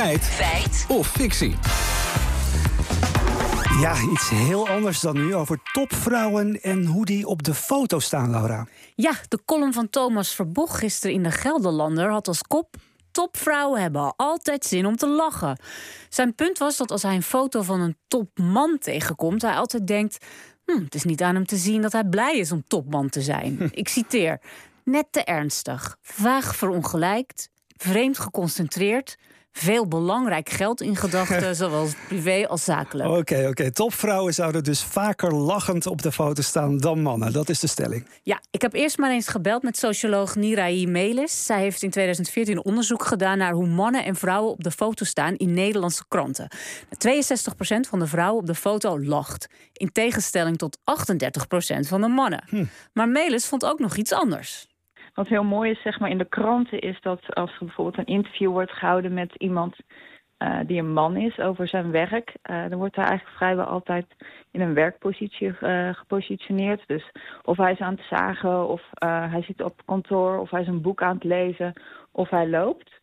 Feit. Feit. Of fictie. Ja, iets heel anders dan nu over topvrouwen en hoe die op de foto staan, Laura. Ja, de column van Thomas Verboeg gisteren in de Gelderlander had als kop topvrouwen hebben altijd zin om te lachen. Zijn punt was dat als hij een foto van een topman tegenkomt, hij altijd denkt: hm, het is niet aan hem te zien dat hij blij is om topman te zijn. Ik citeer: net te ernstig, vaag verongelijkt, vreemd geconcentreerd veel belangrijk geld in gedachten, zowel privé als zakelijk. Oké, oké. Topvrouwen zouden dus vaker lachend op de foto staan dan mannen. Dat is de stelling. Ja, ik heb eerst maar eens gebeld met socioloog Nirai Melis. Zij heeft in 2014 onderzoek gedaan naar hoe mannen en vrouwen op de foto staan in Nederlandse kranten. 62% van de vrouwen op de foto lacht, in tegenstelling tot 38% van de mannen. Hm. Maar Melis vond ook nog iets anders. Wat heel mooi is zeg maar, in de kranten is dat als er bijvoorbeeld een interview wordt gehouden met iemand uh, die een man is over zijn werk, uh, dan wordt hij eigenlijk vrijwel altijd in een werkpositie uh, gepositioneerd. Dus of hij is aan het zagen, of hij zit op kantoor, of hij is een boek aan het lezen, of hij loopt.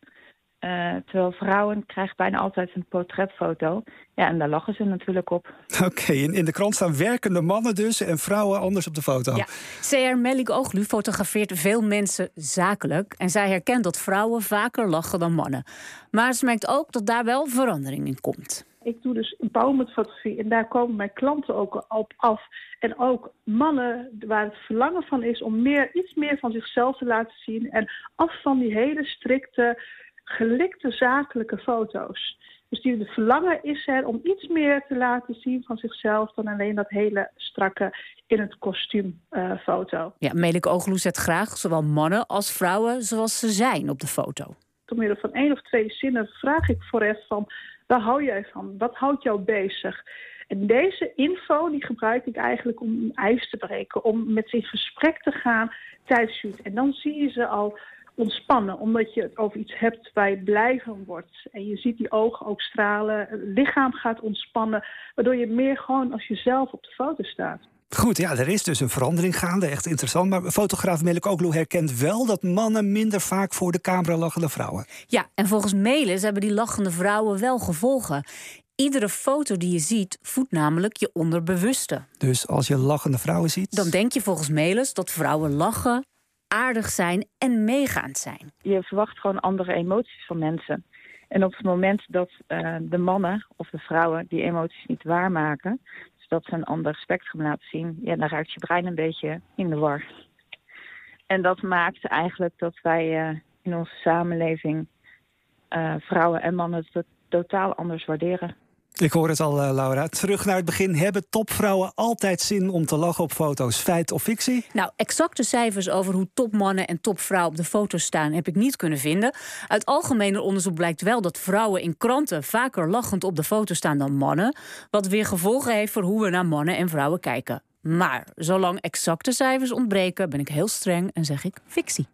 Uh, terwijl vrouwen krijgen bijna altijd een portretfoto. Ja, en daar lachen ze natuurlijk op. Oké, in, in de krant staan werkende mannen dus en vrouwen anders op de foto. Ja. CR Melik Ooglu fotografeert veel mensen zakelijk. En zij herkent dat vrouwen vaker lachen dan mannen. Maar ze merkt ook dat daar wel verandering in komt. Ik doe dus empowermentfotografie en daar komen mijn klanten ook op af. En ook mannen waar het verlangen van is om meer, iets meer van zichzelf te laten zien. En af van die hele strikte gelikte zakelijke foto's. Dus die, de verlangen is er om iets meer te laten zien van zichzelf dan alleen dat hele strakke in het kostuum uh, foto. Ja, Melik Oogloe zet graag zowel mannen als vrouwen zoals ze zijn op de foto. Door middel van één of twee zinnen vraag ik vooraf van waar hou jij van? Wat houdt jou bezig? En deze info die gebruik ik eigenlijk om ijs te breken, om met ze in gesprek te gaan tijdens shoot. En dan zie je ze al ontspannen, omdat je het over iets hebt waar je blij van wordt. En je ziet die ogen ook stralen, het lichaam gaat ontspannen, waardoor je meer gewoon als jezelf op de foto staat. Goed, ja, er is dus een verandering gaande, echt interessant. Maar fotograaf Melik Oogloe herkent wel dat mannen minder vaak voor de camera lachen dan vrouwen. Ja, en volgens Melis hebben die lachende vrouwen wel gevolgen. Iedere foto die je ziet voedt namelijk je onderbewuste. Dus als je lachende vrouwen ziet. Dan denk je volgens Melis dat vrouwen lachen aardig zijn en meegaand zijn. Je verwacht gewoon andere emoties van mensen. En op het moment dat uh, de mannen of de vrouwen die emoties niet waarmaken, dus dat ze een ander spectrum laten zien, ja, dan raakt je brein een beetje in de war. En dat maakt eigenlijk dat wij uh, in onze samenleving uh, vrouwen en mannen totaal anders waarderen. Ik hoor het al, uh, Laura. Terug naar het begin. Hebben topvrouwen altijd zin om te lachen op foto's? Feit of fictie? Nou, exacte cijfers over hoe topmannen en topvrouwen op de foto's staan heb ik niet kunnen vinden. Uit algemene onderzoek blijkt wel dat vrouwen in kranten vaker lachend op de foto staan dan mannen. Wat weer gevolgen heeft voor hoe we naar mannen en vrouwen kijken. Maar zolang exacte cijfers ontbreken, ben ik heel streng en zeg ik fictie.